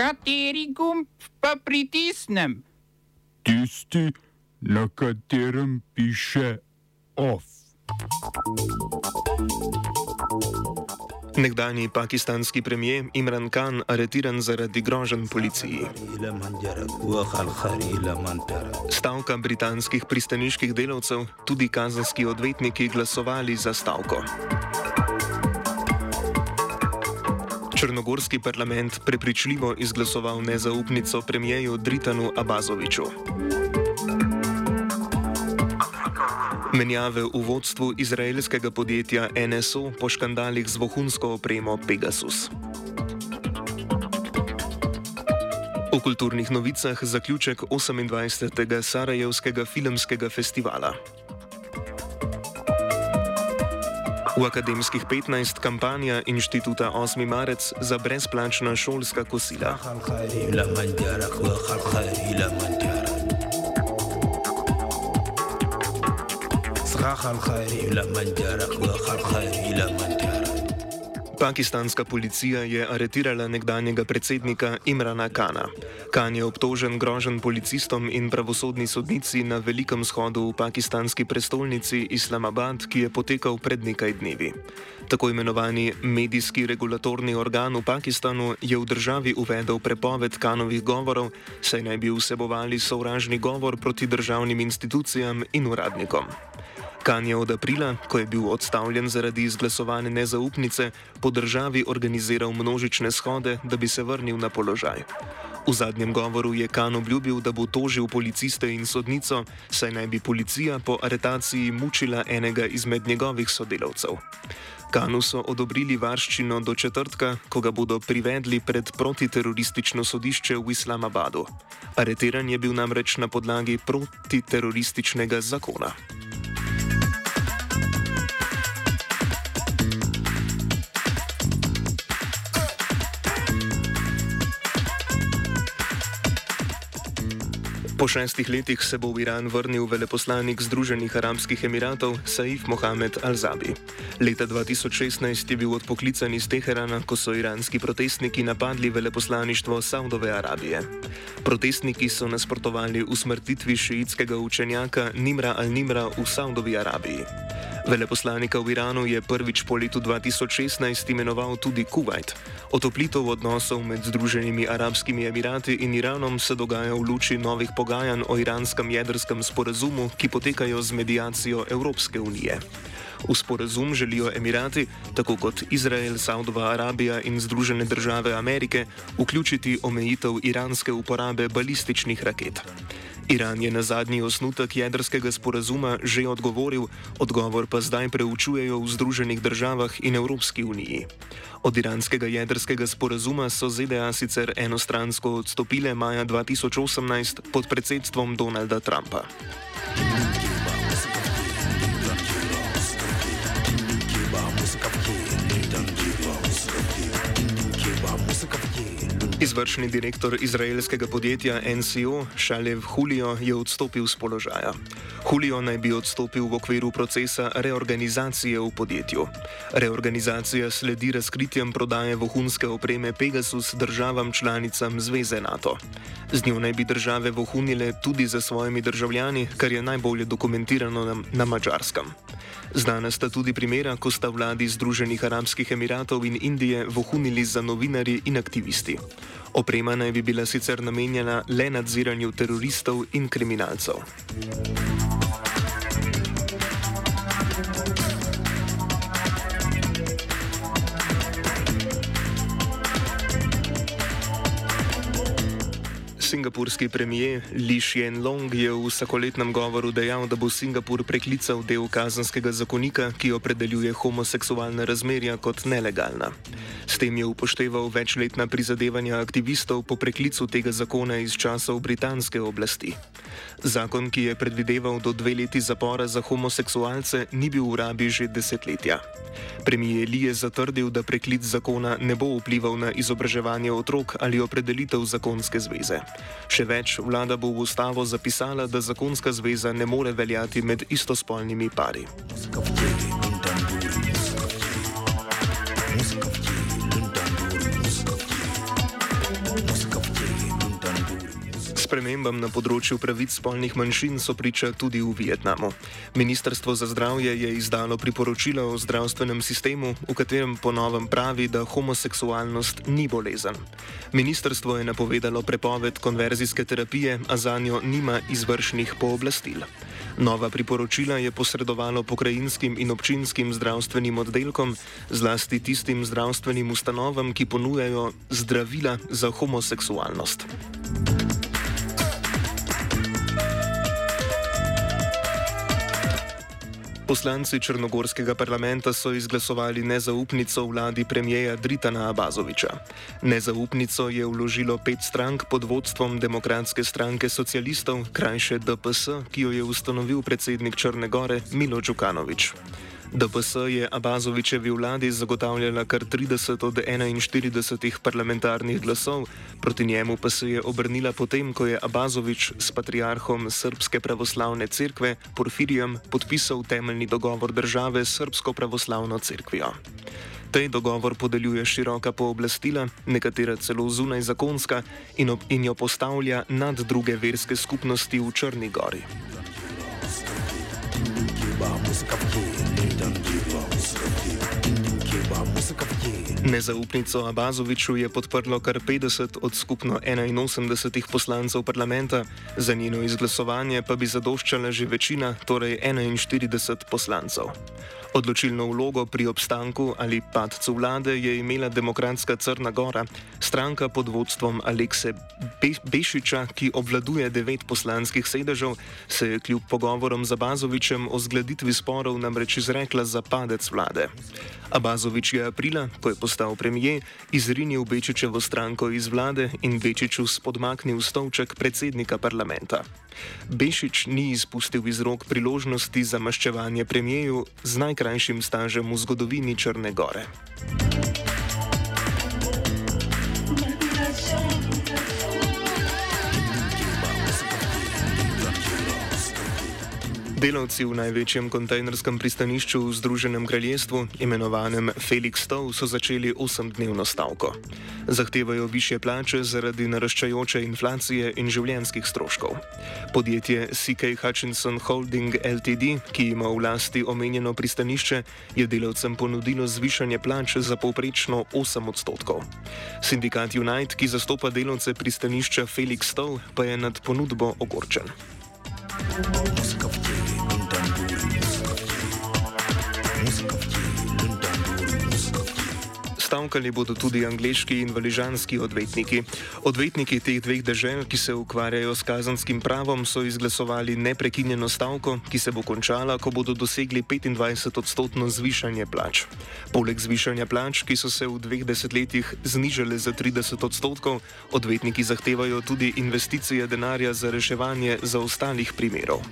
Kateri gumb pa pritisnem? Tisti, na katerem piše OF. Nekdani pakistanski premijer Imran Khan aretiran zaradi groženj policiji. Stavka britanskih pristaniških delavcev, tudi kazanski odvetniki glasovali za stavko. Črnogorski parlament prepričljivo izglasoval nezaupnico premijeju Dritanu Abazoviču. Menjave v vodstvu izraelskega podjetja NSO po škandalih z vohunsko opremo Pegasus. V kulturnih novicah zaključek 28. Sarajevskega filmskega festivala. V akademskih 15 kampanja inštituta 8. marec za brezplačna šolska kosila. Pakistanska policija je aretirala nekdanjega predsednika Imrana Kana. Kan je obtožen grožen policistom in pravosodni sodnici na velikem shodu v pakistanski prestolnici Islamabad, ki je potekal pred nekaj dnevi. Tako imenovani medijski regulatorni organ v Pakistanu je v državi uvedel prepoved kanovih govorov, saj naj bi vsebovali sovražni govor proti državnim institucijam in uradnikom. Kan je od aprila, ko je bil odstavljen zaradi izglasovane nezaupnice, po državi organiziral množične shode, da bi se vrnil na položaj. V zadnjem govoru je Kan obljubil, da bo tožil policiste in sodnico, saj naj bi policija po aretaciji mučila enega izmed njegovih sodelavcev. Kanu so odobrili varščino do četrtka, ko ga bodo privedli pred protiteroristično sodišče v Islamabadu. Areteran je bil namreč na podlagi protiterorističnega zakona. Po šestih letih se bo v Iran vrnil veleposlanik Združenih arabskih emiratov Saif Mohamed Al-Zabi. Leta 2016 je bil odpoklican iz Teherana, ko so iranski protestniki napadli veleposlaništvo Saudove Arabije. Protestniki so nasprotovali usmrtitvi šiitskega učenjaka Nimra Al-Nimra v Saudovi Arabiji. Veleposlanika v Iranu je prvič po letu 2016 imenoval tudi Kuwait. Otoplitev odnosov med Združenimi arabskimi emirati in Iranom se dogaja v luči novih pogajanj o iranskem jedrskem sporazumu, ki potekajo z medijacijo Evropske unije. V sporazum želijo Emirati, tako kot Izrael, Saudova Arabija in Združene države Amerike, vključiti omejitev iranske uporabe balističnih raket. Iran je na zadnji osnutek jedrskega sporazuma že odgovoril, odgovor pa zdaj preučujejo v Združenih državah in Evropski uniji. Od iranskega jedrskega sporazuma so ZDA sicer enostransko odstopile maja 2018 pod predsedstvom Donalda Trumpa. Izvršni direktor izraelskega podjetja NCO Šalev Julio je odstopil z položaja. Julio naj bi odstopil v okviru procesa reorganizacije v podjetju. Reorganizacija sledi razkritjem prodaje vohunske opreme Pegasus državam članicam Zveze NATO. Z njo naj bi države vohunile tudi za svojimi državljani, kar je najbolje dokumentirano na, na mačarskem. Znana sta tudi primera, ko sta vladi Združenih arabskih emiratov in Indije vohunili za novinarji in aktivisti. Oprema naj bi bila sicer namenjena le nadziranju teroristov in kriminalcev. Singapurski premijer Li Hsien Long je v vsakoletnem govoru dejal, da bo Singapur preklical del kazanskega zakonika, ki opredeljuje homoseksualne razmerja kot nelegalna. S tem je upošteval večletna prizadevanja aktivistov po preklicu tega zakona iz časov britanske oblasti. Zakon, ki je predvideval do dve leti zapora za homoseksualce, ni bil v rabi že desetletja. Premijer Li je zatrdil, da preklic zakona ne bo vplival na izobraževanje otrok ali opredelitev zakonske zveze. Še več, vlada bo v ustavo zapisala, da zakonska zveza ne more veljati med istospolnimi pari. Muzika. Spremembam na področju pravic spolnih manjšin so priča tudi v Vietnamu. Ministrstvo za zdravje je izdalo priporočilo o zdravstvenem sistemu, v katerem ponovem pravi, da homoseksualnost ni bolezen. Ministrstvo je napovedalo prepoved konverzijske terapije, a za njo nima izvršnih pooblastil. Nova priporočila je posredovalo pokrajinskim in občinskim zdravstvenim oddelkom, zlasti tistim zdravstvenim ustanovam, ki ponujajo zdravila za homoseksualnost. Poslanci Črnogorskega parlamenta so izglasovali nezaupnico vladi premijeja Dritana Abazoviča. Nezaupnico je vložilo pet strank pod vodstvom Demokratske stranke socialistov, krajše DPS, ki jo je ustanovil predsednik Črne Gore Milo Đukanovič. DPS je Abazovičevi vladi zagotavljala kar 30 od 41 parlamentarnih glasov, proti njemu pa se je obrnila potem, ko je Abazovič s patriarhom Srpske pravoslavne cerkve Porfirijem podpisal temeljni dogovor države s Srpsko pravoslavno cerkvijo. Tej dogovor podeljuje široka pooblastila, nekatera celo zunaj zakonska, in, in jo postavlja nad druge verske skupnosti v Črni gori. Nezaupnico Abazoviču je podprlo kar 50 od skupno 81 poslancev parlamenta, za njeno izglasovanje pa bi zadoščala že večina, torej 41 poslancev. Odločilno vlogo pri obstanku ali padcu vlade je imela demokratska Crna Gora, stranka pod vodstvom Alekse Be Bešiča, ki obvladuje devet poslanskih sedežev, se je kljub pogovorom z Abazovičem o zgladitvi sporov namreč izrekla za padec vlade. Abazovič je aprila, ko je postal premijer, izrinil Bečičevo stranko iz vlade in Bečiču spodmaknil stolček predsednika parlamenta. Bešič ni izpustil iz rok priložnosti za maščevanje premijeju z najkrajšim stažem v zgodovini Črne Gore. Delavci v največjem kontejnerskem pristanišču v Združenem kraljestvu, imenovanem Felix Stow, so začeli osemdnevno stavko. Zahtevajo više plače zaradi naraščajoče inflacije in življenjskih stroškov. Podjetje CK Hutchinson Holding Ltd., ki ima v lasti omenjeno pristanišče, je delavcem ponudilo zvišanje plač za povprečno 8 odstotkov. Sindikat Unite, ki zastopa delavce pristanišča Felix Stow, pa je nad ponudbo ogorčen. Music of Stavkali bodo tudi angliški in valižanski odvetniki. Odvetniki teh dveh držav, ki se ukvarjajo s kazanskim pravom, so izglasovali neprekinjeno stavko, ki se bo končala, ko bodo dosegli 25-odstotno zvišanje plač. Poleg zvišanja plač, ki so se v dveh desetletjih znižale za 30 odstotkov, odvetniki zahtevajo tudi investicije denarja za reševanje zaostalih primerov.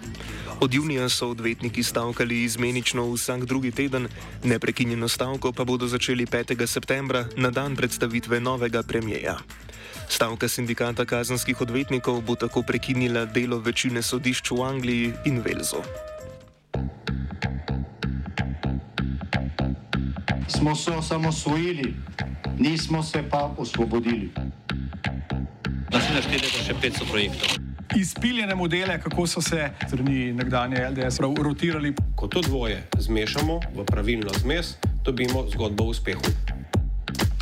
Od junija so odvetniki stavkali izmenično vsak drugi teden, neprekinjeno stavko pa bodo začeli 5. septembra septembra, na dan predstavitve novega premijeja. Stavka sindikata kazanskih odvetnikov bo tako prekinila delo večine sodišč v Angliji in Velzu. Smo se osamosvojili, nismo se pa osvobodili. Da se naštete še 500 projektov. Izpiljene modele, kako so se strani nekdanje LDS rotirali. Ko to dvoje zmešamo v pravilno zmes, dobimo zgodbo o uspehu.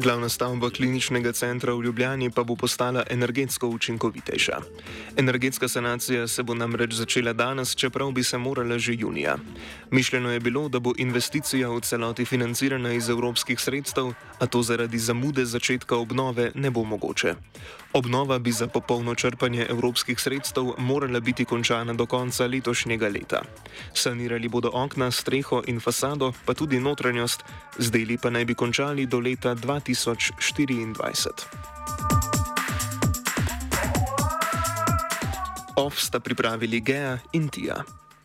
Glavna stavba kliničnega centra v Ljubljani pa bo postala energetsko učinkovitejša. Energetska sanacija se bo namreč začela danes, čeprav bi se morala že junija. Mišljeno je bilo, da bo investicija v celoti financirana iz evropskih sredstev, a to zaradi zamude začetka obnove ne bo mogoče. Obnova bi za popolno črpanje evropskih sredstev morala biti končana do konca letošnjega leta. Sanirali bodo okna, streho in fasado, pa tudi notranjost, z deli pa naj bi končali do leta 2024. OF sta pripravili Gea in Tija.